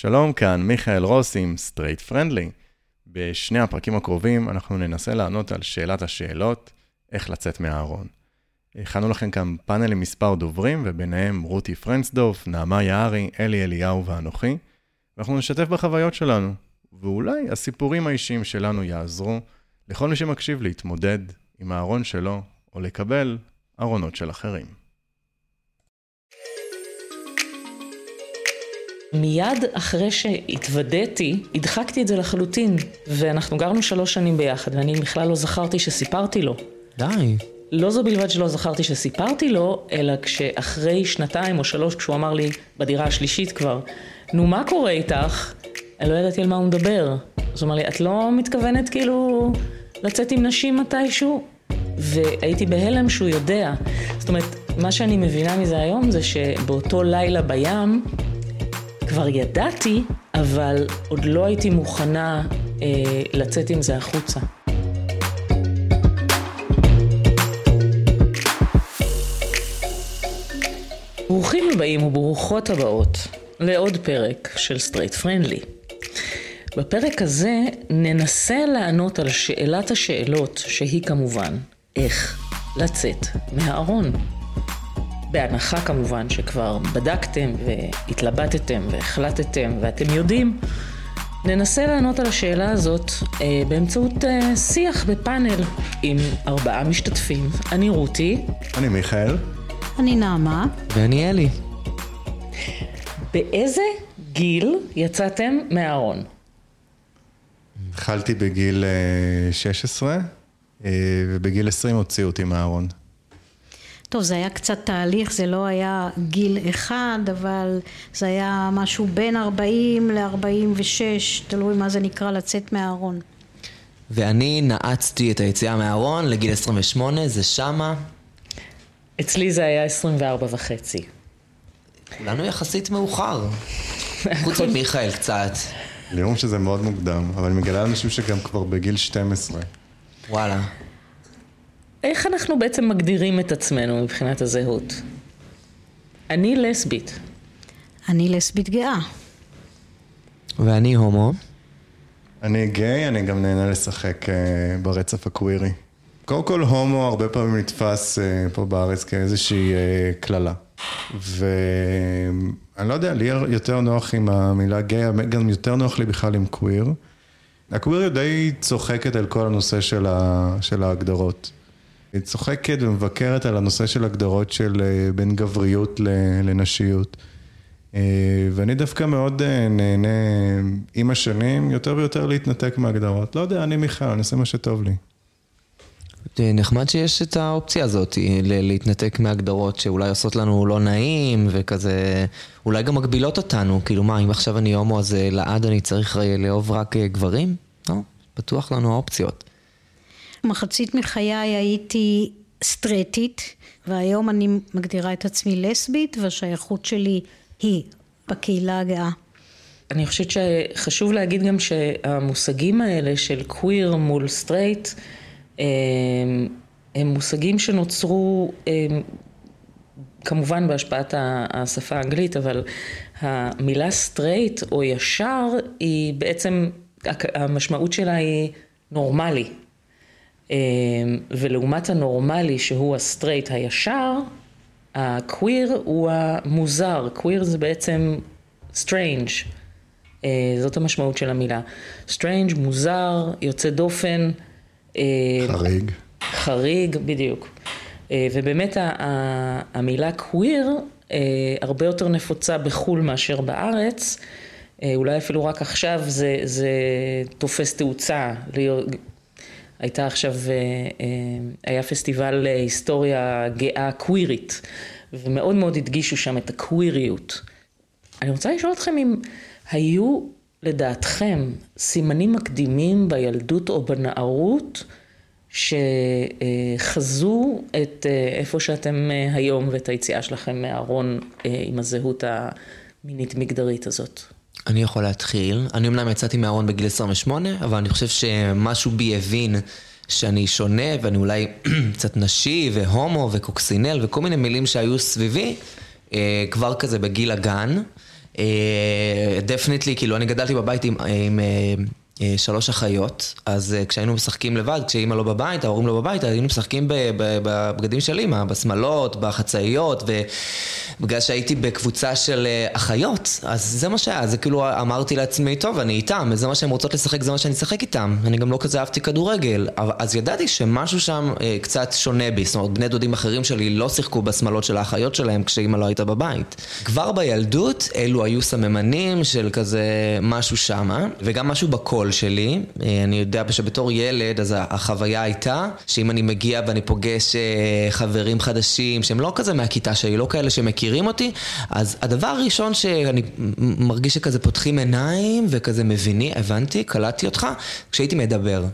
שלום, כאן מיכאל רוס עם Straight Friendly. בשני הפרקים הקרובים אנחנו ננסה לענות על שאלת השאלות, איך לצאת מהארון. הכנו לכם כאן פאנל עם מספר דוברים, וביניהם רותי פרנסדורף, נעמה יערי, אלי אליהו ואנוכי, ואנחנו נשתף בחוויות שלנו, ואולי הסיפורים האישיים שלנו יעזרו לכל מי שמקשיב להתמודד עם הארון שלו, או לקבל ארונות של אחרים. מיד אחרי שהתוודעתי, הדחקתי את זה לחלוטין, ואנחנו גרנו שלוש שנים ביחד, ואני בכלל לא זכרתי שסיפרתי לו. די. לא זו בלבד שלא זכרתי שסיפרתי לו, אלא כשאחרי שנתיים או שלוש, כשהוא אמר לי, בדירה השלישית כבר, נו, מה קורה איתך? אני לא ידעתי על מה הוא מדבר. אז הוא אמר לי, את לא מתכוונת כאילו לצאת עם נשים מתישהו? והייתי בהלם שהוא יודע. זאת אומרת, מה שאני מבינה מזה היום זה שבאותו לילה בים, כבר ידעתי, אבל עוד לא הייתי מוכנה אה, לצאת עם זה החוצה. ברוכים הבאים וברוכות הבאות לעוד פרק של Straight Friendly. בפרק הזה ננסה לענות על שאלת השאלות, שהיא כמובן, איך לצאת מהארון. בהנחה כמובן שכבר בדקתם והתלבטתם והחלטתם ואתם יודעים, ננסה לענות על השאלה הזאת אה, באמצעות אה, שיח בפאנל עם ארבעה משתתפים. אני רותי. אני מיכאל. אני נעמה. ואני אלי. באיזה גיל יצאתם מהארון? התחלתי בגיל 16, אה, ובגיל 20 הוציאו אותי מהארון. טוב, זה היה קצת תהליך, זה לא היה גיל אחד, אבל זה היה משהו בין 40 ל-46, תלוי מה זה נקרא לצאת מהארון. ואני נעצתי את היציאה מהארון לגיל 28, זה שמה. אצלי זה היה 24 וחצי. כולנו יחסית מאוחר. חוץ ממיכאל קצת. לי אומרים שזה מאוד מוקדם, אבל אני מגלה לאנשים שגם כבר בגיל 12. וואלה. איך אנחנו בעצם מגדירים את עצמנו מבחינת הזהות? אני לסבית. אני לסבית גאה. ואני הומו. אני גיי, אני גם נהנה לשחק uh, ברצף הקווירי. קודם כל, הומו הרבה פעמים נתפס uh, פה בארץ כאיזושהי uh, קללה. ואני לא יודע, לי יותר נוח עם המילה גיי, גם יותר נוח לי בכלל עם קוויר. הקוויר די צוחקת על כל הנושא של, ה... של ההגדרות. היא צוחקת ומבקרת על הנושא של הגדרות של בין גבריות לנשיות. ואני דווקא מאוד נהנה עם השנים יותר ויותר להתנתק מהגדרות. לא יודע, אני מיכאל, אני אעשה מה שטוב לי. נחמד שיש את האופציה הזאת, להתנתק מהגדרות שאולי עושות לנו לא נעים וכזה, אולי גם מגבילות אותנו, כאילו מה, אם עכשיו אני הומו אז לעד אני צריך לאהוב רק גברים? לא, פתוח לנו האופציות. מחצית מחיי הייתי סטרטית, והיום אני מגדירה את עצמי לסבית, והשייכות שלי היא בקהילה הגאה. אני חושבת שחשוב להגיד גם שהמושגים האלה של קוויר מול סטרייט, הם מושגים שנוצרו כמובן בהשפעת השפה האנגלית, אבל המילה סטרייט או ישר היא בעצם, המשמעות שלה היא נורמלי. ולעומת הנורמלי שהוא הסטרייט הישר, הקוויר הוא המוזר, קוויר זה בעצם strange, זאת המשמעות של המילה. strange, מוזר, יוצא דופן. חריג. חריג, בדיוק. ובאמת המילה קוויר הרבה יותר נפוצה בחו"ל מאשר בארץ. אולי אפילו רק עכשיו זה, זה תופס תאוצה. הייתה עכשיו, היה פסטיבל היסטוריה גאה קווירית, ומאוד מאוד הדגישו שם את הקוויריות. אני רוצה לשאול אתכם אם היו לדעתכם סימנים מקדימים בילדות או בנערות שחזו את איפה שאתם היום ואת היציאה שלכם מהארון עם הזהות המינית מגדרית הזאת? אני יכול להתחיל. אני אמנם יצאתי מהארון בגיל 28, אבל אני חושב שמשהו בי הבין שאני שונה ואני אולי קצת נשי והומו וקוקסינל וכל מיני מילים שהיו סביבי, כבר כזה בגיל הגן. דפניטלי, כאילו, אני גדלתי בבית עם... עם אה, שלוש אחיות, אז אה, כשהיינו משחקים לבד, כשאימא לא בבית, ההורים לא בבית, היינו משחקים בבגדים של אימא, בשמלות, בחצאיות, ובגלל שהייתי בקבוצה של אה, אחיות, אז זה מה שהיה, זה כאילו אמרתי לעצמי, טוב, אני איתם, זה מה שהן רוצות לשחק, זה מה שאני אשחק איתם. אני גם לא כזה אהבתי כדורגל, אז ידעתי שמשהו שם קצת שונה בי, זאת אומרת, בני דודים אחרים שלי לא שיחקו בשמלות של האחיות שלהם כשאימא לא הייתה בבית. כבר בילדות, אלו היו סממנים של כזה משהו שמה, וגם משהו בקול. הקול שלי. אה, אני יודע שבתור ילד, אז החוויה הייתה שאם אני מגיע ואני פוגש אה, חברים חדשים שהם לא כזה מהכיתה שלי, לא כאלה שמכירים אותי, אז הדבר הראשון שאני מרגיש שכזה פותחים עיניים וכזה מביני, הבנתי, קלטתי אותך, כשהייתי מדבר.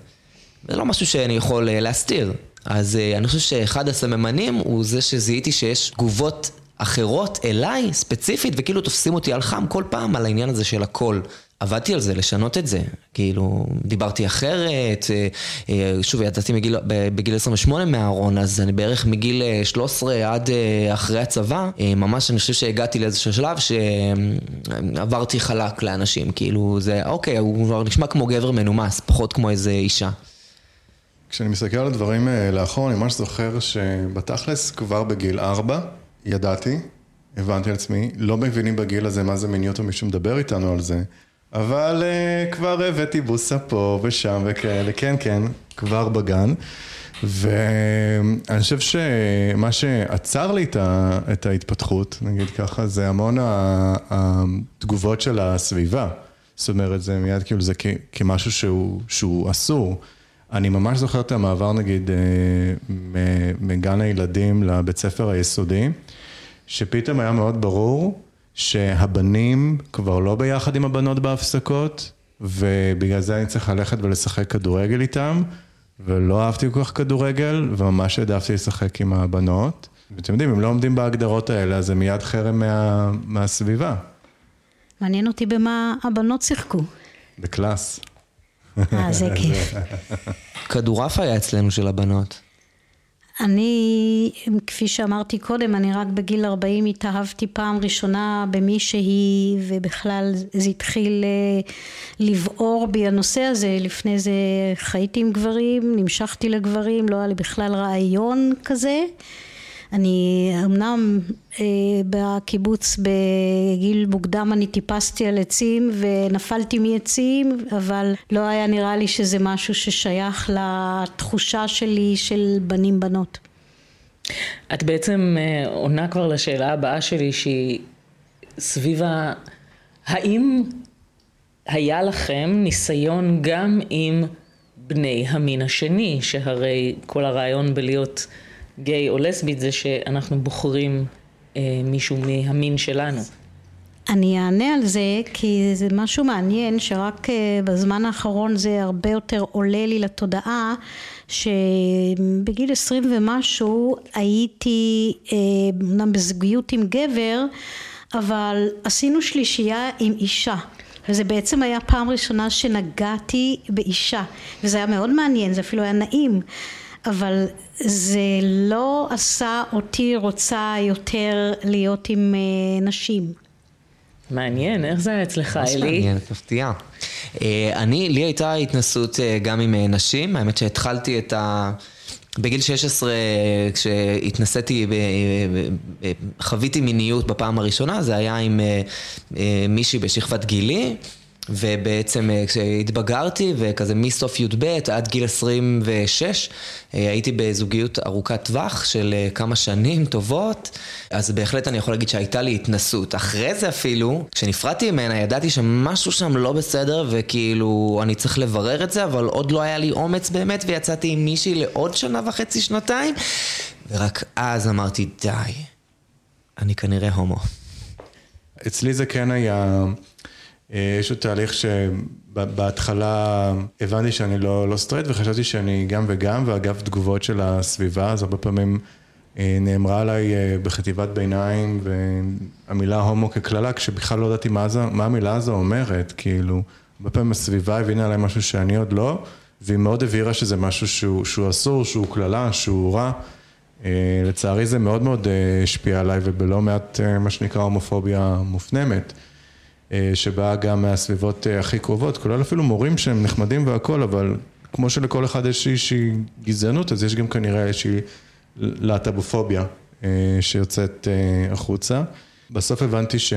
זה לא משהו שאני יכול אה, להסתיר. אז אני חושב שאחד הסממנים הוא זה שזיהיתי שיש תגובות אחרות אליי, ספציפית, וכאילו תופסים אותי על חם כל פעם על העניין הזה של הקול. עבדתי על זה, לשנות את זה. כאילו, דיברתי אחרת, אה, אה, שוב, יצאתי מגיל, בגיל 28 מהארון, אז אני בערך מגיל 13 אה, עד אחרי הצבא, ממש אני חושב שהגעתי לאיזשהו שלב שעברתי חלק לאנשים, כאילו, זה, אוקיי, הוא כבר נשמע כמו גבר מנומס, פחות כמו איזה אישה. כשאני מסתכל על הדברים לאחור, אני ממש זוכר שבתכלס כבר בגיל 4 ידעתי, הבנתי על עצמי, לא מבינים בגיל הזה מה זה מיניות או מישהו מדבר איתנו על זה. אבל uh, כבר הבאתי בוסה פה ושם וכאלה, כן, כן, כבר בגן. ואני חושב שמה שעצר לי את ההתפתחות, נגיד ככה, זה המון התגובות של הסביבה. זאת אומרת, זה מיד כאילו זה כמשהו שהוא, שהוא אסור. אני ממש זוכר את המעבר נגיד אה, מגן הילדים לבית ספר היסודי, שפתאום היה מאוד ברור שהבנים כבר לא ביחד עם הבנות בהפסקות, ובגלל זה אני צריך ללכת ולשחק כדורגל איתם, ולא אהבתי כל כך כדורגל, וממש העדפתי לשחק עם הבנות. ואתם יודעים, אם לא עומדים בהגדרות האלה, אז זה מיד חרם מה, מהסביבה. מעניין אותי במה הבנות שיחקו. בקלאס. אה, זה כיף. כדורעף היה אצלנו של הבנות. אני, כפי שאמרתי קודם, אני רק בגיל 40 התאהבתי פעם ראשונה במישהי ובכלל זה התחיל אה, לבעור בי הנושא הזה, לפני זה חייתי עם גברים, נמשכתי לגברים, לא היה לי בכלל רעיון כזה אני אמנם אה, בקיבוץ בגיל מוקדם אני טיפסתי על עצים ונפלתי מעצים אבל לא היה נראה לי שזה משהו ששייך לתחושה שלי של בנים בנות. את בעצם אה, עונה כבר לשאלה הבאה שלי שהיא סביב ה... האם היה לכם ניסיון גם עם בני המין השני שהרי כל הרעיון בלהיות גיי או לסבית זה שאנחנו בוחרים אה, מישהו מהמין שלנו. אני אענה על זה כי זה משהו מעניין שרק אה, בזמן האחרון זה הרבה יותר עולה לי לתודעה שבגיל עשרים ומשהו הייתי אה, אמנם בזוגיות עם גבר אבל עשינו שלישייה עם אישה. וזה בעצם היה פעם ראשונה שנגעתי באישה. וזה היה מאוד מעניין זה אפילו היה נעים אבל זה לא עשה אותי רוצה יותר להיות עם uh, נשים. מעניין, איך זה היה אצלך, אלי? מעניין, מפתיע. Uh, אני, לי הייתה התנסות uh, גם עם uh, נשים, האמת שהתחלתי את ה... בגיל 16 כשהתנסיתי, חוויתי מיניות בפעם הראשונה, זה היה עם מישהי בשכבת גילי. ובעצם אה, כשהתבגרתי וכזה מסוף י"ב עד גיל 26 אה, הייתי בזוגיות ארוכת טווח של אה, כמה שנים טובות אז בהחלט אני יכול להגיד שהייתה לי התנסות. אחרי זה אפילו, כשנפרדתי ממנה ידעתי שמשהו שם לא בסדר וכאילו אני צריך לברר את זה אבל עוד לא היה לי אומץ באמת ויצאתי עם מישהי לעוד שנה וחצי שנתיים ורק אז אמרתי די, אני כנראה הומו. אצלי זה כן היה... אה, יש עוד תהליך שבהתחלה הבנתי שאני לא, לא סטרייט וחשבתי שאני גם וגם, ואגב תגובות של הסביבה, אז הרבה פעמים אה, נאמרה עליי אה, בחטיבת ביניים והמילה הומו כקללה, כשבכלל לא ידעתי מה, מה המילה הזו אומרת, כאילו, הרבה פעמים הסביבה הבינה עליי משהו שאני עוד לא, והיא מאוד הבהירה שזה משהו שהוא, שהוא אסור, שהוא קללה, שהוא רע. לצערי זה מאוד מאוד השפיע עליי ובלא מעט מה שנקרא הומופוביה מופנמת. שבאה גם מהסביבות הכי קרובות, כולל אפילו מורים שהם נחמדים והכול, אבל כמו שלכל אחד יש איזושהי גזענות, אז יש גם כנראה איזושהי להט"בופוביה שיוצאת החוצה. בסוף הבנתי ש,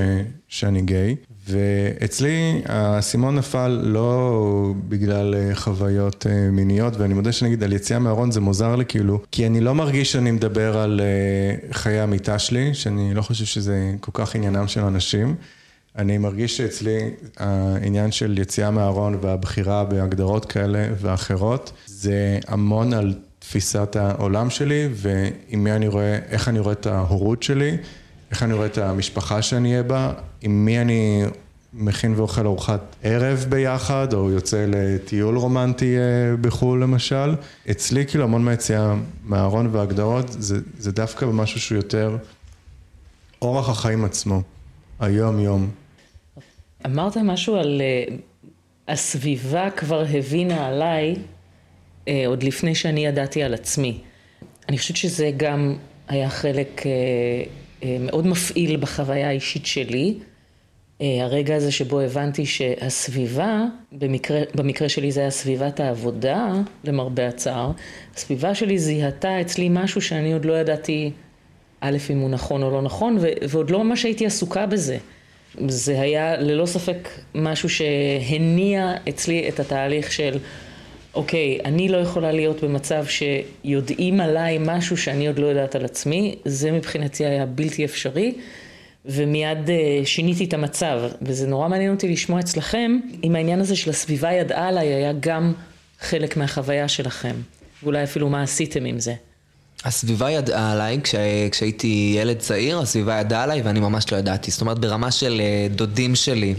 שאני גיי, ואצלי האסימון נפל לא בגלל אה, חוויות אה, מיניות, ואני מודה שנגיד על יציאה מהארון זה מוזר לי כאילו, כי אני לא מרגיש שאני מדבר על אה, חיי המיטה שלי, שאני לא חושב שזה כל כך עניינם של אנשים. אני מרגיש שאצלי העניין של יציאה מהארון והבחירה בהגדרות כאלה ואחרות, זה המון על תפיסת העולם שלי, ועם מי אני רואה, איך אני רואה את ההורות שלי. איך אני רואה את המשפחה שאני אהיה בה, עם מי אני מכין ואוכל ארוחת ערב ביחד, או יוצא לטיול רומנטי אה, בחו"ל למשל. אצלי כאילו המון מהיציאה מהארון וההגדרות, זה, זה דווקא משהו שהוא יותר אורח החיים עצמו, היום-יום. אמרת משהו על uh, הסביבה כבר הבינה עליי, uh, עוד לפני שאני ידעתי על עצמי. אני חושבת שזה גם היה חלק... אה, מאוד מפעיל בחוויה האישית שלי. אה, הרגע הזה שבו הבנתי שהסביבה, במקרה, במקרה שלי זה היה סביבת העבודה, למרבה הצער, הסביבה שלי זיהתה אצלי משהו שאני עוד לא ידעתי, א', אם הוא נכון או לא נכון, ועוד לא ממש הייתי עסוקה בזה. זה היה ללא ספק משהו שהניע אצלי את התהליך של אוקיי, אני לא יכולה להיות במצב שיודעים עליי משהו שאני עוד לא יודעת על עצמי, זה מבחינתי היה בלתי אפשרי, ומיד uh, שיניתי את המצב, וזה נורא מעניין אותי לשמוע אצלכם, אם העניין הזה של הסביבה ידעה עליי היה גם חלק מהחוויה שלכם, ואולי אפילו מה עשיתם עם זה. הסביבה ידעה עליי, כשה, כשהייתי ילד צעיר, הסביבה ידעה עליי ואני ממש לא ידעתי. זאת אומרת, ברמה של אה, דודים שלי,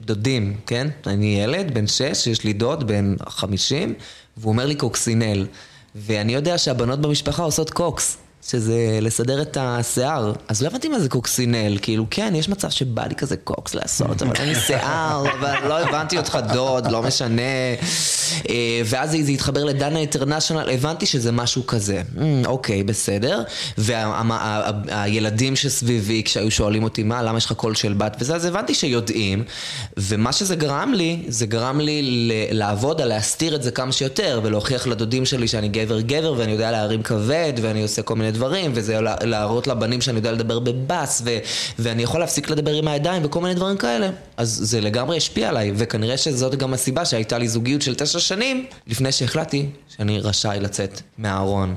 דודים, כן? אני ילד, בן שש, יש לי דוד, בן חמישים, והוא אומר לי קוקסינל. ואני יודע שהבנות במשפחה עושות קוקס. שזה לסדר את השיער. אז לא הבנתי מה זה קוקסינל, כאילו כן, יש מצב שבא לי כזה קוקס לעשות, אבל אין לי שיער, אבל לא הבנתי אותך דוד, לא משנה. אה, ואז זה התחבר לדנה אינטרנשיונל, הבנתי שזה משהו כזה. Mm, אוקיי, בסדר. והילדים שסביבי, כשהיו שואלים אותי מה, למה יש לך קול של בת וזה, אז הבנתי שיודעים. ומה שזה גרם לי, זה גרם לי לעבוד על להסתיר את זה כמה שיותר, ולהוכיח לדודים שלי שאני גבר גבר, ואני יודע להרים כבד, ואני עושה כל מיני דברים, וזה להראות לבנים שאני יודע לדבר בבאס, ו- ואני יכול להפסיק לדבר עם הידיים וכל מיני דברים כאלה. אז זה לגמרי השפיע עליי, וכנראה שזאת גם הסיבה שהייתה לי זוגיות של תשע שנים, לפני שהחלטתי שאני רשאי לצאת מהארון.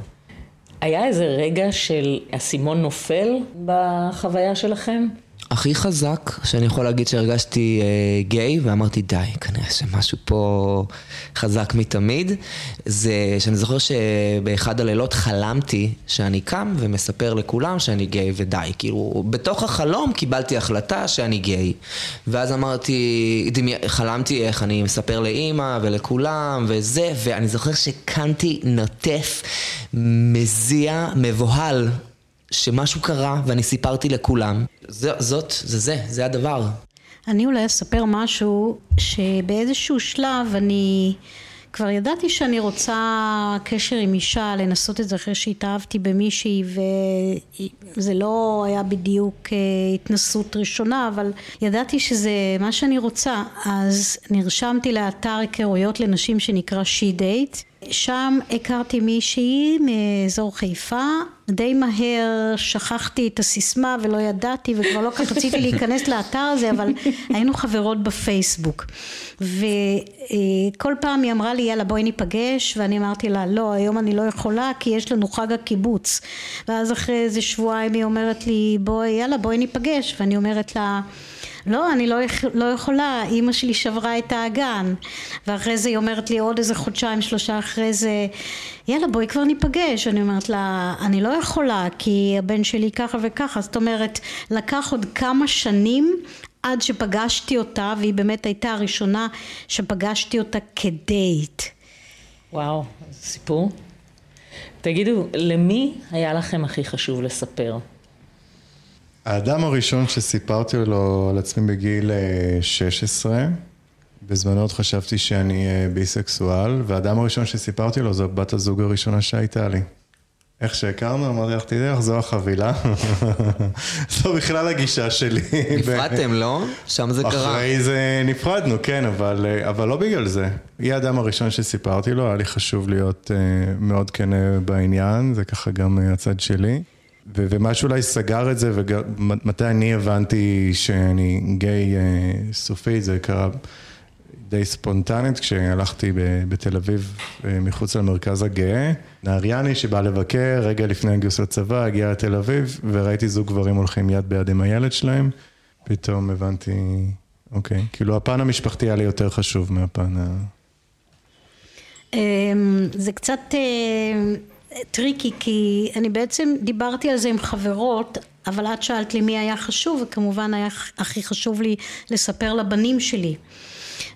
היה איזה רגע של אסימון נופל בחוויה שלכם? הכי חזק שאני יכול להגיד שהרגשתי אה, גיי ואמרתי די, כנראה שמשהו פה חזק מתמיד, זה שאני זוכר שבאחד הלילות חלמתי שאני קם ומספר לכולם שאני גיי ודי, כאילו בתוך החלום קיבלתי החלטה שאני גיי ואז אמרתי, דמי, חלמתי איך אני מספר לאימא ולכולם וזה, ואני זוכר שקמתי נוטף, מזיע, מבוהל שמשהו קרה ואני סיפרתי לכולם. זה, זאת, זה זה, זה הדבר. אני אולי אספר משהו שבאיזשהו שלב אני כבר ידעתי שאני רוצה קשר עם אישה, לנסות את זה אחרי שהתאהבתי במישהי וזה לא היה בדיוק אה, התנסות ראשונה אבל ידעתי שזה מה שאני רוצה אז נרשמתי לאתר היכרויות לנשים שנקרא שי דייט שם הכרתי מישהי מאזור חיפה, די מהר שכחתי את הסיסמה ולא ידעתי וכבר לא כך רציתי להיכנס לאתר הזה, אבל היינו חברות בפייסבוק. וכל פעם היא אמרה לי יאללה בואי ניפגש. ואני אמרתי לה לא היום אני לא יכולה כי יש לנו חג הקיבוץ. ואז אחרי איזה שבועיים היא אומרת לי בואי יאללה בואי ניפגש. ואני אומרת לה לא, אני לא, לא יכולה, אימא שלי שברה את האגן. ואחרי זה היא אומרת לי עוד איזה חודשיים, שלושה אחרי זה, יאללה בואי כבר ניפגש. אני אומרת לה, אני לא יכולה, כי הבן שלי ככה וככה. זאת אומרת, לקח עוד כמה שנים עד שפגשתי אותה, והיא באמת הייתה הראשונה שפגשתי אותה כדייט. וואו, סיפור. תגידו, למי היה לכם הכי חשוב לספר? האדם הראשון שסיפרתי לו על עצמי בגיל 16, אה, בזמנו עוד חשבתי שאני אה, ביסקסואל, והאדם הראשון שסיפרתי לו זו בת הזוג הראשונה שהייתה לי. איך שהכרנו, אמרתי לך, תדעי לך, זו החבילה. זו בכלל הגישה שלי. נפרדתם, לא? שם זה קרה. אחרי זה נפרדנו, כן, אבל, אבל לא בגלל זה. היא האדם הראשון שסיפרתי לו, היה לי חשוב להיות מאוד כנה בעניין, זה ככה גם הצד שלי. ו- ומה שאולי סגר את זה, ומתי אני הבנתי שאני גיי uh, סופי, זה קרה די ספונטנית כשהלכתי בתל אביב אה, מחוץ למרכז הגאה. נהריאני שבא לבקר רגע לפני הגיוס לצבא, הגיע לתל אביב וראיתי זוג גברים הולכים יד ביד עם הילד שלהם. פתאום הבנתי, אוקיי, כאילו הפן המשפחתי היה לי יותר חשוב מהפן ה... אמ, זה קצת אה, tricky כי אני בעצם דיברתי על זה עם חברות אבל את שאלת לי מי היה חשוב וכמובן היה הכי חשוב לי לספר לבנים שלי.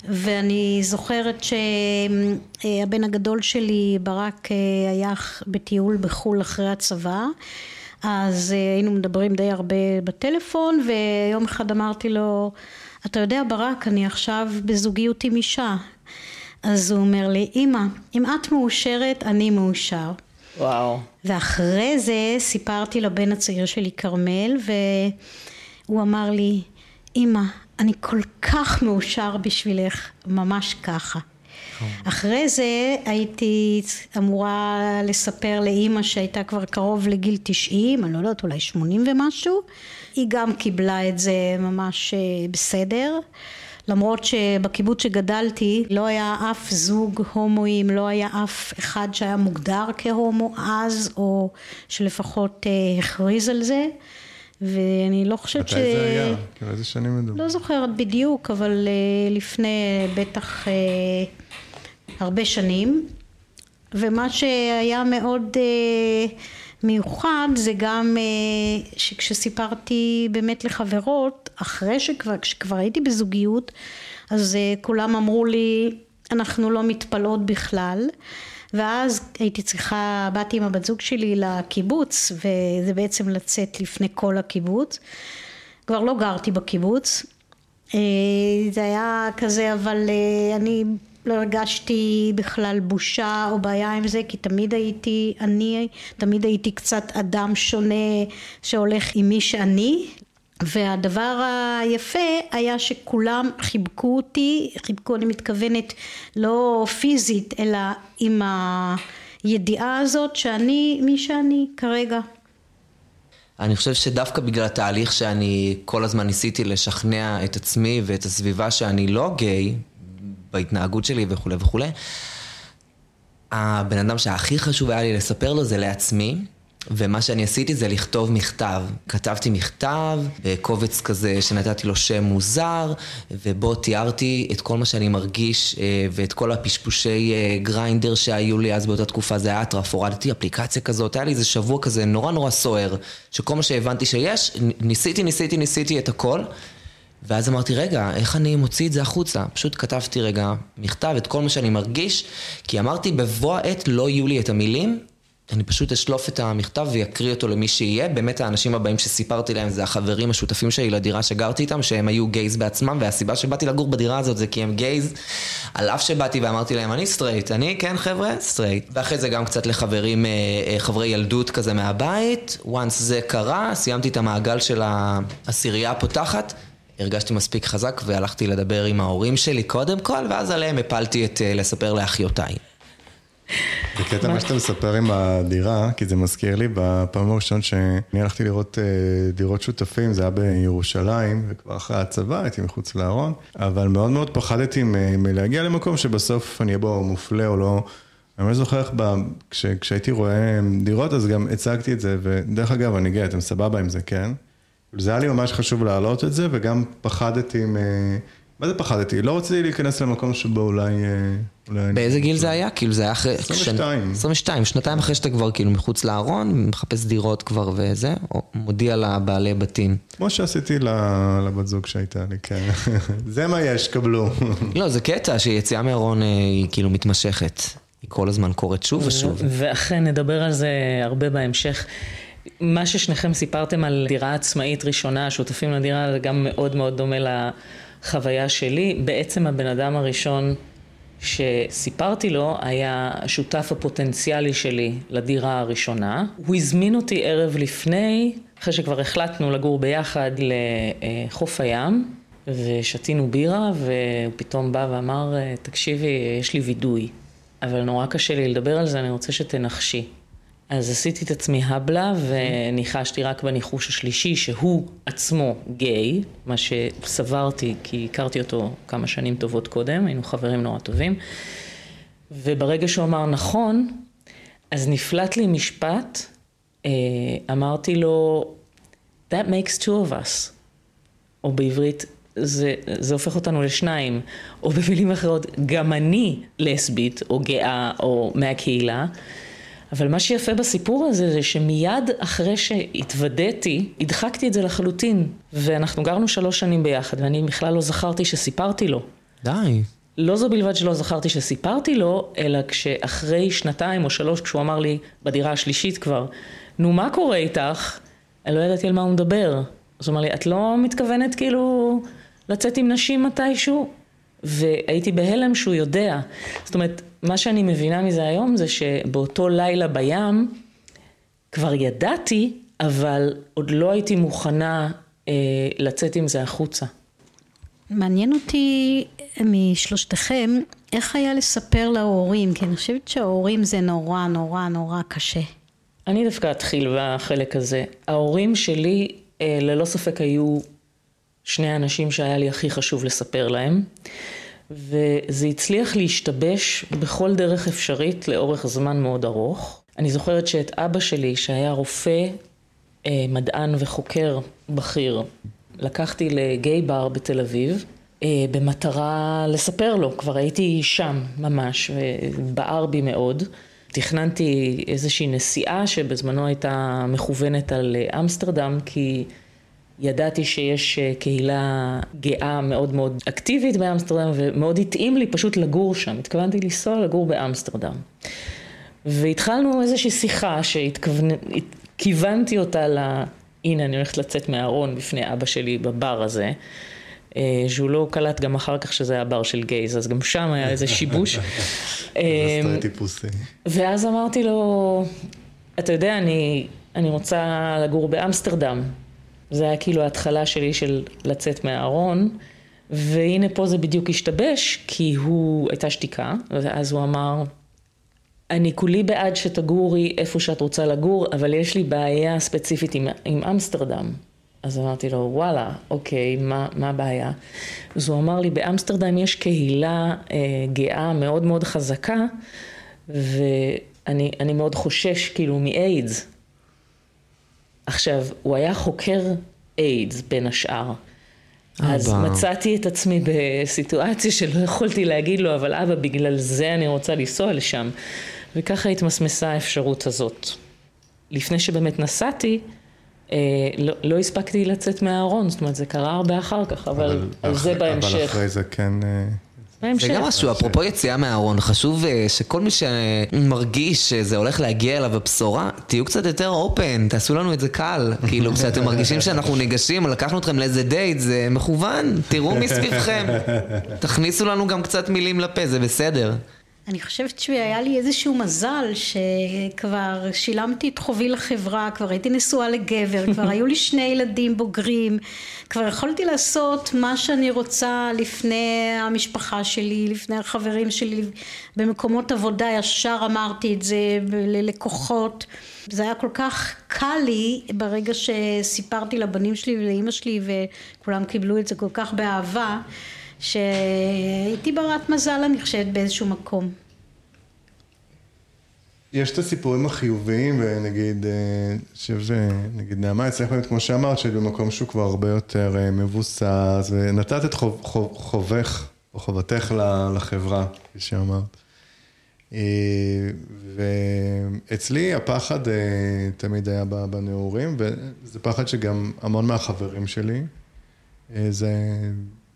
ואני זוכרת שהבן הגדול שלי ברק היה בטיול בחו"ל אחרי הצבא. אז היינו מדברים די הרבה בטלפון ויום אחד אמרתי לו אתה יודע ברק אני עכשיו בזוגיות עם אישה. אז הוא אומר לי אמא אם את מאושרת אני מאושר וואו ואחרי זה סיפרתי לבן הצעיר שלי כרמל והוא אמר לי אמא אני כל כך מאושר בשבילך, ממש ככה. אחרי זה הייתי אמורה לספר לאימא שהייתה כבר קרוב לגיל 90, אני לא יודעת, אולי 80 ומשהו. היא גם קיבלה את זה ממש אה, בסדר. למרות שבקיבוץ שגדלתי לא היה אף זוג הומואים, לא היה אף אחד שהיה מוגדר כהומו אז, או שלפחות אה, הכריז על זה. ואני לא חושבת ש... מתי זה היה? כאילו איזה שנים מדובר? לא זוכרת בדיוק, אבל uh, לפני בטח uh, הרבה שנים. ומה שהיה מאוד מיוחד זה גם uh, שכשסיפרתי באמת לחברות, אחרי שכבר, שכבר הייתי בזוגיות, אז uh, כולם אמרו לי, אנחנו לא מתפלאות בכלל. ואז הייתי צריכה, באתי עם הבת זוג שלי לקיבוץ, וזה בעצם לצאת לפני כל הקיבוץ. כבר לא גרתי בקיבוץ. אה, זה היה כזה, אבל אה, אני לא הרגשתי בכלל בושה או בעיה עם זה, כי תמיד הייתי, אני, תמיד הייתי קצת אדם שונה שהולך עם מי שאני, והדבר היפה היה שכולם חיבקו אותי, חיבקו אני מתכוונת לא פיזית אלא עם הידיעה הזאת שאני מי שאני כרגע. אני חושב שדווקא בגלל התהליך שאני כל הזמן ניסיתי לשכנע את עצמי ואת הסביבה שאני לא גיי בהתנהגות שלי וכולי וכולי, הבן אדם שהכי חשוב היה לי לספר לו זה לעצמי. ומה שאני עשיתי זה לכתוב מכתב. כתבתי מכתב בקובץ כזה שנתתי לו שם מוזר, ובו תיארתי את כל מה שאני מרגיש אה, ואת כל הפשפושי אה, גריינדר שהיו לי אז באותה תקופה, זה היה אטרף, הורדתי אפליקציה כזאת, היה לי איזה שבוע כזה נורא נורא סוער, שכל מה שהבנתי שיש, ניסיתי, ניסיתי, ניסיתי את הכל. ואז אמרתי, רגע, איך אני מוציא את זה החוצה? פשוט כתבתי רגע מכתב, את כל מה שאני מרגיש, כי אמרתי, בבוא העת לא יהיו לי את המילים אני פשוט אשלוף את המכתב ואקריא אותו למי שיהיה. באמת האנשים הבאים שסיפרתי להם זה החברים השותפים שלי לדירה שגרתי איתם, שהם היו gays בעצמם, והסיבה שבאתי לגור בדירה הזאת זה כי הם gays, על אף שבאתי ואמרתי להם, אני סטרייט, אני כן חבר'ה, סטרייט. ואחרי זה גם קצת לחברים, אה, אה, חברי ילדות כזה מהבית. once זה קרה, סיימתי את המעגל של העשירייה הפותחת. הרגשתי מספיק חזק והלכתי לדבר עם ההורים שלי קודם כל, ואז עליהם הפלתי את אה, לספר לאחיותיי. זה קטע מה שאתה מספר עם הדירה, כי זה מזכיר לי בפעם הראשון שאני הלכתי לראות אה, דירות שותפים, זה היה בירושלים, וכבר אחרי הצבא הייתי מחוץ לארון, אבל מאוד מאוד פחדתי מלהגיע למקום שבסוף אני אהיה בו מופלה או לא. אני לא זוכר איך כש, כשהייתי רואה דירות אז גם הצגתי את זה, ודרך אגב אני גאה, אתם סבבה עם זה, כן? זה היה לי ממש חשוב להעלות את זה, וגם פחדתי מ... מה זה פחדתי? לא רציתי להיכנס למקום שבו אולי... אולי באיזה גיל זה היה? כאילו זה היה אחרי... 22. 22, שנתיים אחרי שאתה כבר כאילו מחוץ לארון, מחפש דירות כבר וזה, או מודיע לבעלי בתים. כמו שעשיתי לבת זוג שהייתה לי, כן. זה מה יש, קבלו. לא, זה קטע שיציאה מהארון אה, היא כאילו מתמשכת. היא כל הזמן קורית שוב ושוב. ואכן, נדבר על זה הרבה בהמשך. מה ששניכם סיפרתם על דירה עצמאית ראשונה, שותפים לדירה, זה גם מאוד מאוד דומה ל... חוויה שלי, בעצם הבן אדם הראשון שסיפרתי לו היה השותף הפוטנציאלי שלי לדירה הראשונה. הוא הזמין אותי ערב לפני, אחרי שכבר החלטנו לגור ביחד לחוף הים, ושתינו בירה, והוא פתאום בא ואמר, תקשיבי, יש לי וידוי, אבל נורא קשה לי לדבר על זה, אני רוצה שתנחשי. אז עשיתי את עצמי הבלה וניחשתי רק בניחוש השלישי שהוא עצמו גיי, מה שסברתי כי הכרתי אותו כמה שנים טובות קודם, היינו חברים נורא טובים. וברגע שהוא אמר נכון, אז נפלט לי משפט, אה, אמרתי לו, that makes two of us, או בעברית, זה, זה הופך אותנו לשניים, או במילים אחרות, גם אני לסבית, או גאה, או מהקהילה. אבל מה שיפה בסיפור הזה זה שמיד אחרי שהתוודעתי, הדחקתי את זה לחלוטין. ואנחנו גרנו שלוש שנים ביחד, ואני בכלל לא זכרתי שסיפרתי לו. די. לא זו בלבד שלא זכרתי שסיפרתי לו, אלא כשאחרי שנתיים או שלוש, כשהוא אמר לי, בדירה השלישית כבר, נו מה קורה איתך? אני לא ידעתי על מה הוא מדבר. אז הוא אמר לי, את לא מתכוונת כאילו לצאת עם נשים מתישהו? והייתי בהלם שהוא יודע. זאת אומרת, מה שאני מבינה מזה היום זה שבאותו לילה בים כבר ידעתי, אבל עוד לא הייתי מוכנה אה, לצאת עם זה החוצה. מעניין אותי משלושתכם, איך היה לספר להורים? כי אני חושבת שההורים זה נורא נורא נורא קשה. אני דווקא אתחיל בחלק הזה. ההורים שלי אה, ללא ספק היו שני האנשים שהיה לי הכי חשוב לספר להם. וזה הצליח להשתבש בכל דרך אפשרית לאורך זמן מאוד ארוך. אני זוכרת שאת אבא שלי, שהיה רופא, אה, מדען וחוקר בכיר, לקחתי לגיי בר בתל אביב, אה, במטרה לספר לו, כבר הייתי שם ממש, ובער בי מאוד. תכננתי איזושהי נסיעה שבזמנו הייתה מכוונת על אה, אמסטרדם, כי ידעתי שיש אה, קהילה גאה מאוד מאוד אקטיבית באמסטרדם ומאוד התאים לי פשוט לגור שם, התכוונתי לנסוע לגור באמסטרדם. והתחלנו איזושהי שיחה שכיוונתי אותה ל... הנה אני הולכת לצאת מהארון בפני אבא שלי בבר הזה, אה, שהוא לא קלט גם אחר כך שזה היה בר של גייז, אז גם שם היה איזה שיבוש. טיפוסי. ואז אמרתי לו, אתה יודע, אני, אני רוצה לגור באמסטרדם. זה היה כאילו ההתחלה שלי של לצאת מהארון, והנה פה זה בדיוק השתבש, כי הוא, הייתה שתיקה, ואז הוא אמר, אני כולי בעד שתגורי איפה שאת רוצה לגור, אבל יש לי בעיה ספציפית עם, עם אמסטרדם. אז אמרתי לו, וואלה, אוקיי, מה, מה הבעיה? אז הוא אמר לי, באמסטרדם יש קהילה אה, גאה מאוד מאוד חזקה, ואני מאוד חושש כאילו מאיידס. עכשיו, הוא היה חוקר איידס בין השאר. אבא. אז מצאתי את עצמי בסיטואציה שלא יכולתי להגיד לו, אבל אבא, בגלל זה אני רוצה לנסוע לשם. וככה התמסמסה האפשרות הזאת. לפני שבאמת נסעתי, אה, לא, לא הספקתי לצאת מהארון, זאת אומרת, זה קרה הרבה אחר כך, אבל, אבל על זה בהמשך. אבל אחרי זה כן... אה, בהמשך. זה גם משהו, אפרופו יציאה מהארון, חשוב אה, שכל מי שמרגיש שזה הולך להגיע אליו הבשורה, תהיו קצת יותר אופן, תעשו לנו את זה קל. כאילו, כשאתם מרגישים שאנחנו ניגשים, לקחנו אתכם לאיזה דייט, זה מכוון, תראו מסביבכם. תכניסו לנו גם קצת מילים לפה, זה בסדר. אני חושבת שהיה לי איזשהו מזל שכבר שילמתי את חובי לחברה, כבר הייתי נשואה לגבר, כבר היו לי שני ילדים בוגרים, כבר יכולתי לעשות מה שאני רוצה לפני המשפחה שלי, לפני החברים שלי, במקומות עבודה ישר אמרתי את זה ללקוחות. זה היה כל כך קל לי ברגע שסיפרתי לבנים שלי ולאימא שלי וכולם קיבלו את זה כל כך באהבה. שהייתי ברת מזל אני חושבת באיזשהו מקום. יש את הסיפורים החיוביים, ונגיד, אני אה, חושב שנגיד נעמה אצלך באמת, כמו שאמרת, שהיא במקום שהוא כבר הרבה יותר אה, מבוסס, ונתת את חוב, חוב, חובך, או חובתך לחברה, כפי שאמרת. אה, ואצלי הפחד תמיד היה בנעורים, וזה פחד שגם המון מהחברים שלי, זה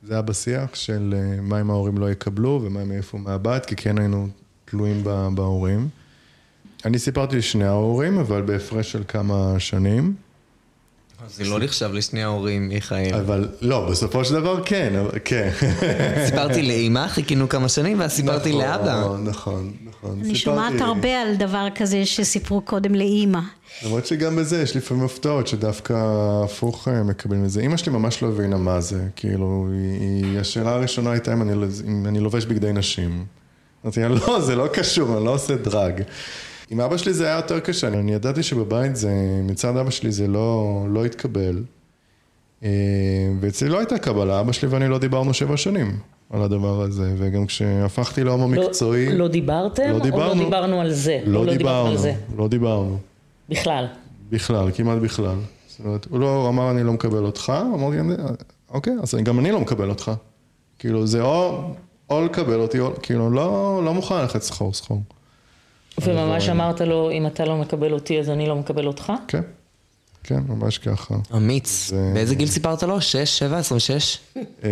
זה היה בשיח של אה, מה אם ההורים לא יקבלו ומה אם יעיפו מהבית, כי כן היינו תלויים בהורים. אני סיפרתי לשני ההורים, אבל בהפרש של כמה שנים. זה לא נחשב לשני ההורים, מיכאל. אבל לא, בסופו של דבר כן, אבל- כן. סיפרתי לאימא, חיכינו כמה שנים, ואז סיפרתי נכון, לאבא. נכון, נכון. אני סיפרתי- שומעת הרבה על דבר כזה שסיפרו קודם לאימא. למרות שגם בזה יש לפעמים הפתעות שדווקא הפוך אה, מקבלים את זה. אימא שלי ממש לא הבינה מה זה, כאילו, היא, השאלה הראשונה הייתה אם אני, אם אני לובש בגדי נשים. אמרתי לה, לא, זה לא קשור, אני לא עושה דרג. עם אבא שלי זה היה יותר קשה, אני, ידעתי שבבית זה, מצד אבא שלי זה לא, לא התקבל. אה, ואצלי לא הייתה קבלה, אבא שלי ואני לא דיברנו שבע שנים על הדבר הזה, וגם כשהפכתי להומו מקצועי, לא, לא דיברתם? לא או דיברנו. לא דיברנו על זה? או לא דיברנו על זה? לא דיברנו. בכלל. בכלל, כמעט בכלל. זאת אומרת, הוא לא אמר אני לא מקבל אותך, אמרתי, "אני- אוקיי, אז גם אני לא מקבל אותך. כאילו, זה או, או לקבל אותי, או, כאילו, לא, לא מוכן ללכת סחור סחור. וממש אמרת לו, אם אתה לא מקבל אותי, אז אני לא מקבל אותך? כן, כן, ממש ככה. אמיץ. זה- באיזה גיל סיפרת לו? 6, 7, 26? אה,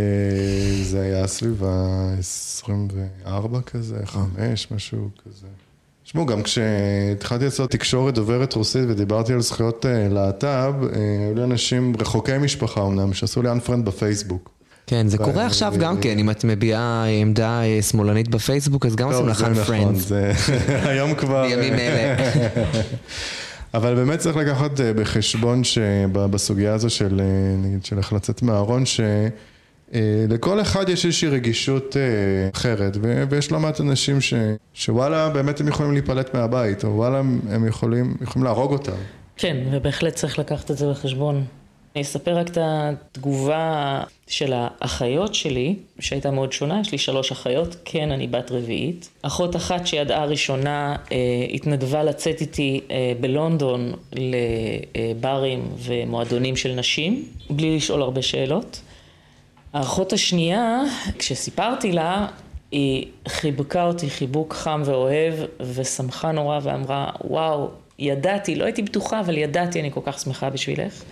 זה היה סביב ה-24 כזה, 5, משהו כזה. תשמעו, גם כשהתחלתי לעשות תקשורת דוברת רוסית ודיברתי על זכויות אה, להט"ב, אה, היו לי אנשים רחוקי משפחה אמנם, שעשו לי unfriend בפייסבוק. כן, זה קורה עכשיו גם כן, אם את מביעה עמדה אה, שמאלנית בפייסבוק, אז גם עושים לך נכון, unfriend. זה היום כבר... בימים אלה. אבל באמת צריך לקחת אה, בחשבון שבסוגיה הזו של, אה, נגיד, של איך לצאת מהארון, שלכל אחד יש איזושהי רגישות אה, אחרת, ו- ויש לא מעט אנשים ש, שוואלה, באמת הם יכולים להיפלט מהבית, או וואלה, הם יכולים, יכולים להרוג אותם. כן, ובהחלט צריך לקחת את זה בחשבון. אני אספר רק את התגובה של האחיות שלי, שהייתה מאוד שונה, יש לי שלוש אחיות, כן, אני בת רביעית. אחות אחת שידעה ראשונה אה, התנדבה לצאת איתי אה, בלונדון לברים ומועדונים של נשים, בלי לשאול הרבה שאלות. האחות השנייה, כשסיפרתי לה, היא חיבקה אותי חיבוק חם ואוהב, ושמחה נורא ואמרה, וואו, ידעתי, לא הייתי בטוחה, אבל ידעתי, אני כל כך שמחה בשבילך.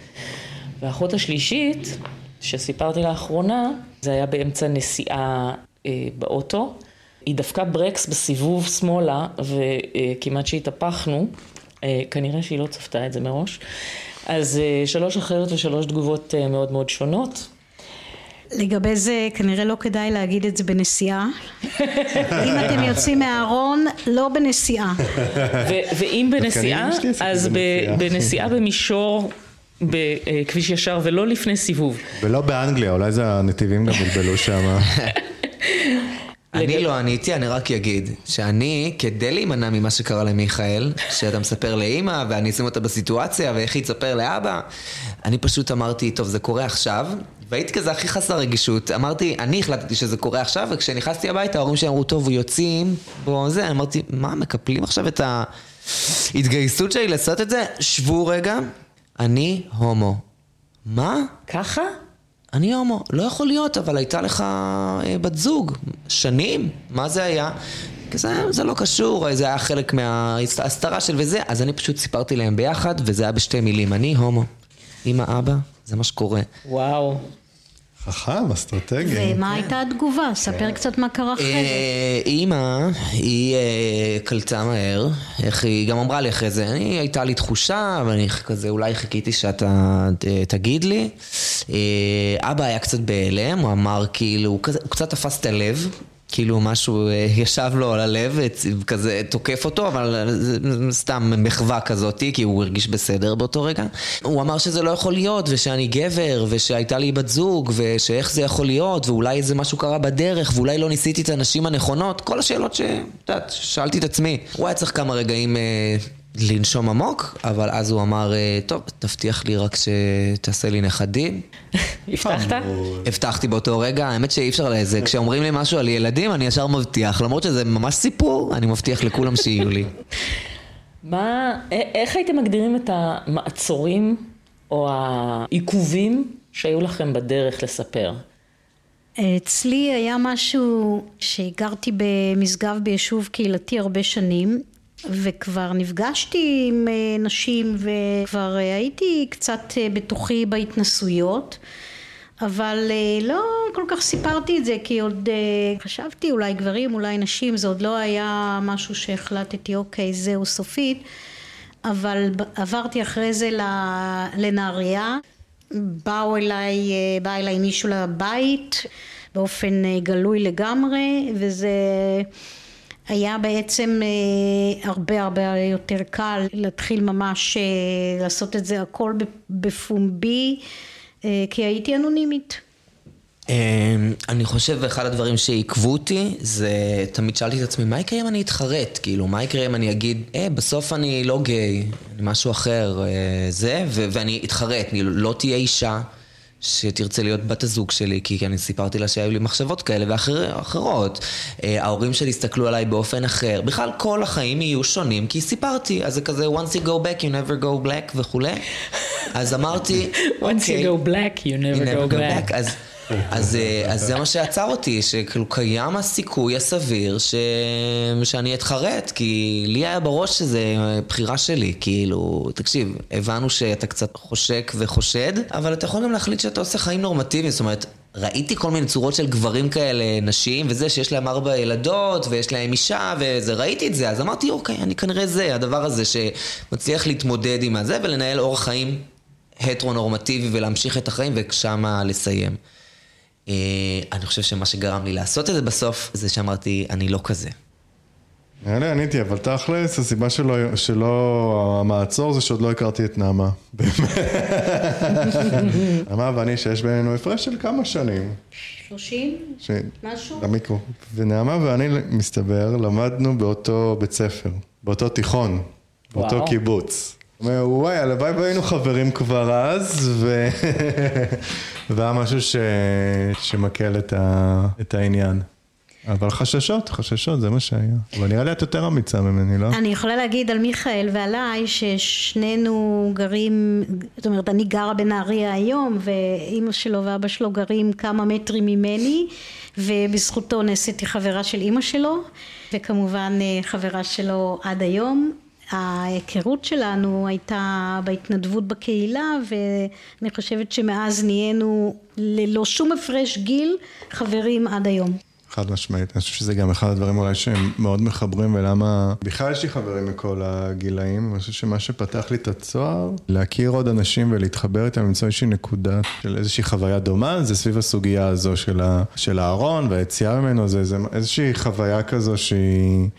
והאחות השלישית, שסיפרתי לאחרונה, זה היה באמצע נסיעה אה, באוטו. היא דפקה ברקס בסיבוב שמאלה, וכמעט שהתהפכנו. אה, כנראה שהיא לא צפתה את זה מראש. אז אה, שלוש אחיות ושלוש תגובות אה, מאוד מאוד שונות. לגבי זה כנראה לא כדאי להגיד את זה בנסיעה. אם אתם יוצאים מהארון, לא בנסיעה. ואם בנסיעה, אז. בנסיעה במישור בכביש ישר ולא לפני סיבוב. ולא באנגליה, אולי זה הנתיבים גם בלבלו שם. אני לא עניתי, אני רק אגיד שאני, כדי להימנע ממה שקרה למיכאל, שאתה מספר לאימא ואני אשים אותה בסיטואציה ואיך היא תספר לאבא, אני פשוט אמרתי, טוב, זה קורה עכשיו, והייתי כזה הכי חסר רגישות. אמרתי, אני החלטתי שזה קורה עכשיו, וכשנכנסתי הביתה, ההורים שלי אמרו, טוב, יוצאים, בוא זה, אמרתי, מה, מקפלים עכשיו את ההתגייסות שלי לעשות את זה? שבו רגע, אני הומו. מה? ככה? אני הומו, לא יכול להיות, אבל הייתה לך אה, בת זוג, שנים, מה זה היה? כי זה, זה לא קשור, זה היה חלק מההסתרה של וזה, אז אני פשוט סיפרתי להם ביחד, וזה היה בשתי מילים, אני הומו. אמא, אבא, זה מה שקורה. וואו. חכם, אסטרטגי. ומה הייתה התגובה? ספר קצת מה קרה אחרי זה. אה, אימא, היא אה, קלטה מהר, איך היא גם אמרה לי אחרי זה, אני, הייתה לי תחושה, ואני כזה, אולי חיכיתי שאתה אה, תגיד לי. אבא היה קצת בהלם, הוא אמר כאילו, הוא, כזה, הוא קצת תפס את הלב. כאילו משהו אה, ישב לו על הלב, כזה תוקף אותו, אבל זה סתם מחווה כזאתי, כי הוא הרגיש בסדר באותו רגע. הוא אמר שזה לא יכול להיות, ושאני גבר, ושהייתה לי בת זוג, ושאיך זה יכול להיות, ואולי איזה משהו קרה בדרך, ואולי לא ניסיתי את הנשים הנכונות, כל השאלות ש... שאלתי את עצמי. הוא היה צריך כמה רגעים אה, לנשום עמוק, אבל אז הוא אמר, אה, טוב, תבטיח לי רק שתעשה לי נכדים. הבטחת? הבטחתי באותו רגע, האמת שאי אפשר לזה, כשאומרים לי משהו על ילדים אני ישר מבטיח, למרות שזה ממש סיפור, אני מבטיח לכולם שיהיו לי. מה, איך הייתם מגדירים את המעצורים או העיכובים שהיו לכם בדרך לספר? אצלי היה משהו שגרתי במשגב ביישוב קהילתי הרבה שנים וכבר נפגשתי עם אה, נשים וכבר אה, הייתי קצת אה, בתוכי בהתנסויות אבל לא כל כך סיפרתי את זה כי עוד חשבתי אולי גברים אולי נשים זה עוד לא היה משהו שהחלטתי אוקיי זהו סופית. אבל עברתי אחרי זה לנהריה, באו אליי, בא אליי מישהו לבית באופן גלוי לגמרי, וזה היה בעצם הרבה הרבה יותר קל להתחיל ממש לעשות את זה הכל בפומבי, כי הייתי אנונימית. אמ, אני חושב אחד הדברים שעיכבו אותי זה תמיד שאלתי את עצמי מה יקרה אם אני אתחרט? כאילו מה יקרה אם אני אגיד אה בסוף אני לא גיי אני משהו אחר אה, זה ואני אתחרט כאילו לא תהיה אישה שתרצה להיות בת הזוג שלי כי אני סיפרתי לה שהיו לי מחשבות כאלה ואחרות אה, ההורים שלי הסתכלו עליי באופן אחר. בכלל כל החיים יהיו שונים כי סיפרתי אז זה כזה once you go back you never go black וכולי אז אמרתי once you אוקיי, go black you never, you never go, go back, back. אז אז, אה, אז זה מה שעצר אותי, שכאילו קיים הסיכוי הסביר ש... שאני אתחרט, כי לי היה בראש שזה בחירה שלי, כאילו, תקשיב, הבנו שאתה קצת חושק וחושד, אבל אתה יכול גם להחליט שאתה עושה חיים נורמטיביים, זאת אומרת... ראיתי כל מיני צורות של גברים כאלה, נשים, וזה שיש להם ארבע ילדות, ויש להם אישה, וזה, ראיתי את זה, אז אמרתי, אוקיי, אני כנראה זה, הדבר הזה שמצליח להתמודד עם הזה ולנהל אורח חיים הטרו-נורמטיבי ולהמשיך את החיים ושמה לסיים. אה, אני חושב שמה שגרם לי לעשות את זה בסוף, זה שאמרתי, אני לא כזה. נראה לי עניתי, אבל תכלס, הסיבה שלא, שלא המעצור זה שעוד לא הכרתי את נעמה. נעמה ואני, שיש בינינו הפרש של כמה שנים. שלושים? ש... משהו? למיקרו. ונעמה ואני, מסתבר, למדנו באותו בית ספר, באותו תיכון, באותו וואו. קיבוץ. אומר, וואי, הלוואי והיינו חברים כבר אז, ו... והיה משהו ש... שמקל את, ה... את העניין. אבל חששות, חששות, זה מה שהיה. אבל נראה לי את יותר אמיצה ממני, לא? אני יכולה להגיד על מיכאל ועליי ששנינו גרים, זאת אומרת, אני גרה בנהריה היום, ואימא שלו ואבא שלו גרים כמה מטרים ממני, ובזכותו נעשיתי חברה של אימא שלו, וכמובן אה, חברה שלו עד היום. ההיכרות שלנו הייתה בהתנדבות בקהילה ואני חושבת שמאז נהיינו ללא שום הפרש גיל חברים עד היום. חד משמעית, אני חושב שזה גם אחד הדברים אולי שהם מאוד מחברים ולמה בכלל יש לי חברים מכל הגילאים, אני חושב שמה שפתח לי את הצוהר, להכיר עוד אנשים ולהתחבר איתם, למצוא איזושהי נקודה של איזושהי חוויה דומה, זה סביב הסוגיה הזו של, ה, של הארון והיציאה ממנו, זה, זה איזושהי חוויה כזו שהיא...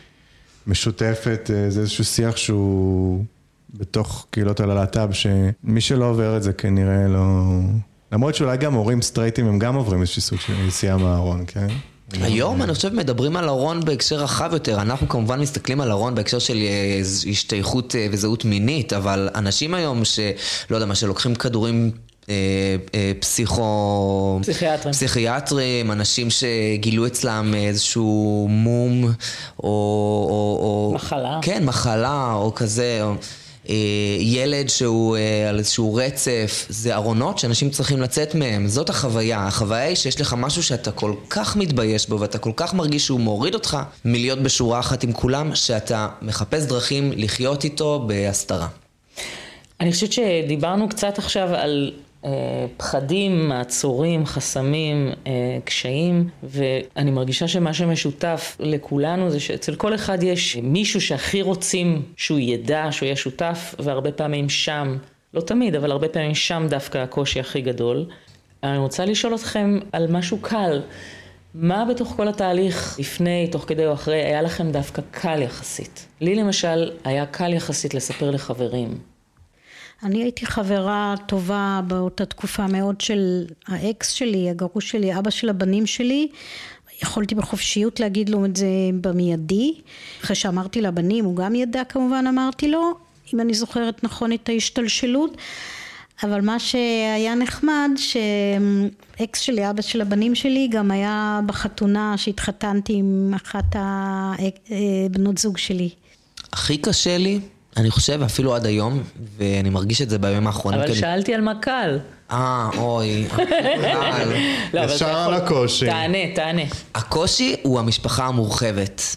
משותפת, אה, זה איזשהו שיח שהוא בתוך קהילות על הלהט"ב, שמי שלא עובר את זה כנראה לא... למרות שאולי גם הורים סטרייטים הם גם עוברים איזשהו סוג של יציאה מהארון, כן? היום אני חושב מדברים על ארון בהקשר רחב יותר, אנחנו כמובן מסתכלים על ארון בהקשר של אה, השתייכות אה, וזהות מינית, אבל אנשים היום שלא יודע מה, שלוקחים כדורים פסיכו... פסיכיאטרים. פסיכיאטרים, אנשים שגילו אצלם איזשהו מום, או... או, או מחלה. כן, מחלה, או כזה. או, אה, ילד שהוא על איזשהו רצף, זה ארונות שאנשים צריכים לצאת מהם, זאת החוויה. החוויה היא שיש לך משהו שאתה כל כך מתבייש בו ואתה כל כך מרגיש שהוא מוריד אותך מלהיות בשורה אחת עם כולם, שאתה מחפש דרכים לחיות איתו בהסתרה. אני חושבת שדיברנו קצת עכשיו על אה, פחדים, מעצורים, חסמים, אה, קשיים, ואני מרגישה שמה שמשותף לכולנו זה שאצל כל אחד יש מישהו שהכי רוצים שהוא ידע, שהוא יהיה שותף, והרבה פעמים שם, לא תמיד, אבל הרבה פעמים שם דווקא הקושי הכי גדול. אני רוצה לשאול אתכם על משהו קל. מה בתוך כל התהליך, לפני, תוך כדי או אחרי, היה לכם דווקא קל יחסית? לי למשל, היה קל יחסית לספר לחברים. אני הייתי חברה טובה באותה תקופה מאוד של האקס שלי, הגרוש שלי, אבא של הבנים שלי. יכולתי בחופשיות להגיד לו את זה במיידי. אחרי שאמרתי לבנים, הוא גם ידע כמובן, אמרתי לו, אם אני זוכרת נכון את ההשתלשלות. אבל מה שהיה נחמד, שאקס שלי, אבא של הבנים שלי, גם היה בחתונה שהתחתנתי עם אחת הבנות אה, זוג שלי. הכי קשה לי אני חושב אפילו עד היום, ואני מרגיש את זה בימים האחרונים. אבל שאלתי על מה קל. אה, אוי, לא, ישר על הקושי. תענה, תענה. הקושי הוא המשפחה המורחבת.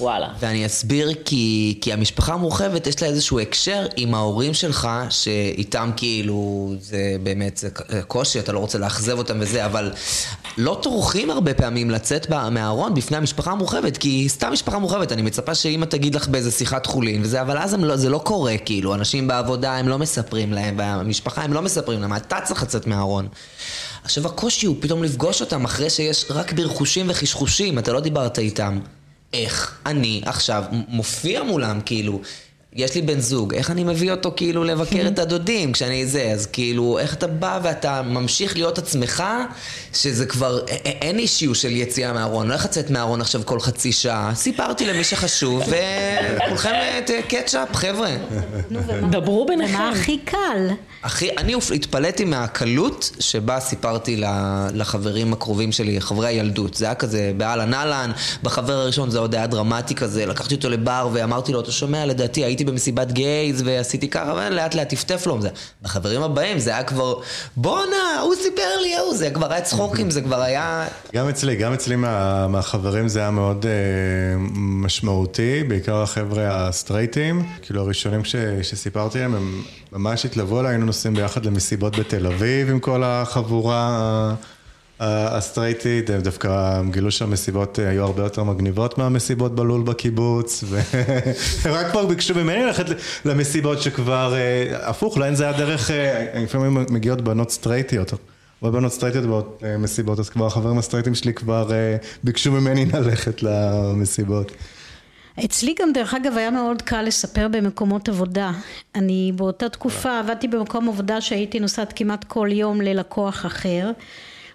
וואלה. ואני אסביר כי, כי המשפחה המורחבת יש לה איזשהו הקשר עם ההורים שלך, שאיתם כאילו זה באמת זה קושי, אתה לא רוצה לאכזב אותם וזה, אבל לא טורחים הרבה פעמים לצאת מהארון בפני המשפחה המורחבת, כי סתם משפחה מורחבת, אני מצפה שאמא תגיד לך באיזה שיחת חולין וזה, אבל אז לא, זה לא קורה, כאילו, אנשים בעבודה הם לא מספרים להם, והמשפחה הם לא מספרים להם, אתה צריך לצאת מהארון. עכשיו הקושי הוא פתאום לפגוש אותם אחרי שיש רק ברכושים וחשחושים, אתה לא דיברת איתם. איך אני עכשיו מופיע מולם, כאילו, יש לי בן זוג, איך אני מביא אותו כאילו לבקר את הדודים כשאני זה, אז כאילו, איך אתה בא ואתה ממשיך להיות עצמך, שזה כבר, אין אישיו של יציאה מהארון, לא איך לצאת מהארון עכשיו כל חצי שעה, סיפרתי למי שחשוב, וכולכם קטשאפ, חבר'ה. דברו ביניכם. ומה הכי קל? הכי, אני התפלאתי מהקלות שבה סיפרתי לחברים הקרובים שלי, חברי הילדות. זה היה כזה באהלן אהלן, בחבר הראשון זה עוד היה דרמטי כזה, לקחתי אותו לבר ואמרתי לו, אתה שומע, לדעתי הייתי במסיבת גייז ועשיתי ככה, ולאט לאט טפטף לו. זה. בחברים הבאים זה היה כבר, בואנה, הוא סיפר לי, ההוא, זה כבר היה צחוקים, זה כבר היה... גם אצלי, גם אצלי מה, מהחברים זה היה מאוד אה, משמעותי, בעיקר החבר'ה הסטרייטים, כאילו הראשונים ש, שסיפרתי להם, הם ממש התלוו אליי, היינו נוסעים ביחד למסיבות בתל אביב עם כל החבורה הסטרייטית, הם דווקא גילו שהמסיבות היו הרבה יותר מגניבות מהמסיבות בלול בקיבוץ, והם רק כבר ביקשו ממני ללכת למסיבות שכבר, אה, הפוך, להן זה היה דרך, אה, לפעמים מגיעות בנות סטרייטיות. הרבה בנות סטרייטיות במסיבות, אז כבר החברים הסטרייטים שלי כבר אה, ביקשו ממני ללכת למסיבות. אצלי גם דרך אגב היה מאוד קל לספר במקומות עבודה. אני באותה תקופה עבדתי במקום עבודה שהייתי נוסעת כמעט כל יום ללקוח אחר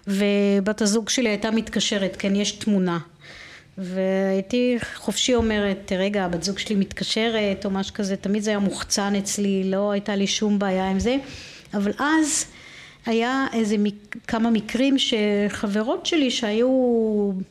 ובת הזוג שלי הייתה מתקשרת, כן יש תמונה. והייתי חופשי אומרת רגע הבת זוג שלי מתקשרת או משהו כזה תמיד זה היה מוחצן אצלי לא הייתה לי שום בעיה עם זה. אבל אז היה איזה מק... כמה מקרים שחברות שלי שהיו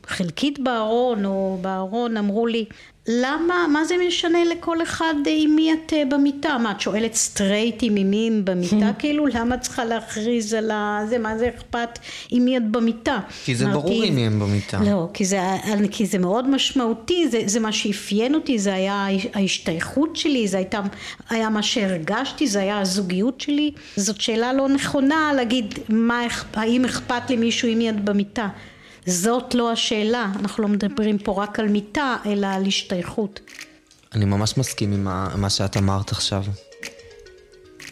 חלקית בארון או בארון אמרו לי למה, מה זה משנה לכל אחד עם מי את אה, במיטה? מה, את שואלת סטרייטים עם מי במיטה? כאילו, למה את צריכה להכריז על זה? מה זה אכפת עם מי את במיטה? כי זה ברור עם מי הם במיטה. לא, כי זה, כי זה מאוד משמעותי, זה, זה מה שאפיין אותי, זה היה ההשתייכות שלי, זה הייתה, היה מה שהרגשתי, זה היה הזוגיות שלי. זאת שאלה לא נכונה להגיד מה, האם אכפת למישהו עם מי את במיטה. זאת לא השאלה, אנחנו לא מדברים פה רק על מיטה, אלא על השתייכות. אני ממש מסכים עם מה שאת אמרת עכשיו.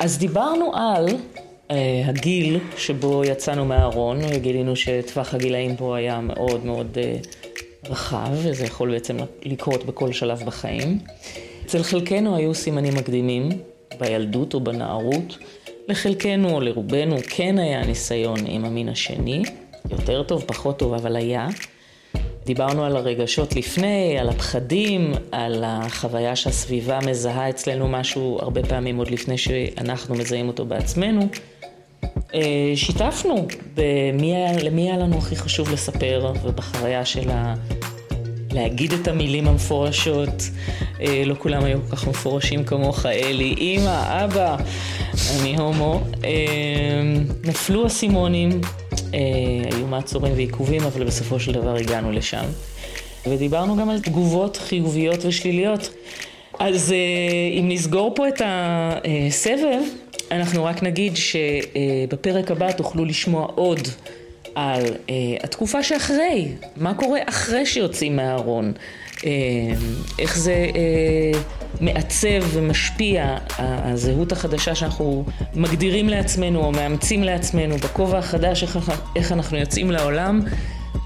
אז דיברנו על uh, הגיל שבו יצאנו מהארון, וגילינו שטווח הגילאים פה היה מאוד מאוד uh, רחב, וזה יכול בעצם לקרות בכל שלב בחיים. אצל חלקנו היו סימנים מקדימים, בילדות או בנערות. לחלקנו או לרובנו כן היה ניסיון עם המין השני. יותר טוב, פחות טוב, אבל היה. דיברנו על הרגשות לפני, על הפחדים, על החוויה שהסביבה מזהה אצלנו משהו הרבה פעמים עוד לפני שאנחנו מזהים אותו בעצמנו. אה, שיתפנו במי, למי היה לנו הכי חשוב לספר ובחוויה של ה... להגיד את המילים המפורשות. אה, לא כולם היו כל כך מפורשים כמוך, אלי. אמא, אבא, אני הומו. אה, נפלו אסימונים, היו מעצורים ועיכובים, אבל בסופו של דבר הגענו לשם. ודיברנו גם על תגובות חיוביות ושליליות. אז אם נסגור פה את הסבב, אנחנו רק נגיד שבפרק הבא תוכלו לשמוע עוד על התקופה שאחרי, מה קורה אחרי שיוצאים מהארון, איך זה uh, מעצב ומשפיע הזהות החדשה שאנחנו מגדירים לעצמנו או מאמצים לעצמנו בכובע החדש, איך, איך אנחנו יוצאים לעולם,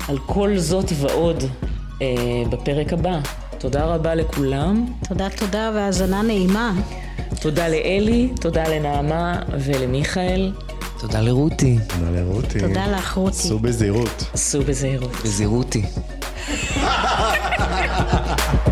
על כל זאת ועוד uh, בפרק הבא. תודה רבה לכולם. תודה, תודה והאזנה נעימה. תודה לאלי, תודה לנעמה ולמיכאל. תודה לרותי. תודה לרותי. תודה לך, רותי. סעו בזהירות. סעו בזהירות. בזהירותי. ha ha ha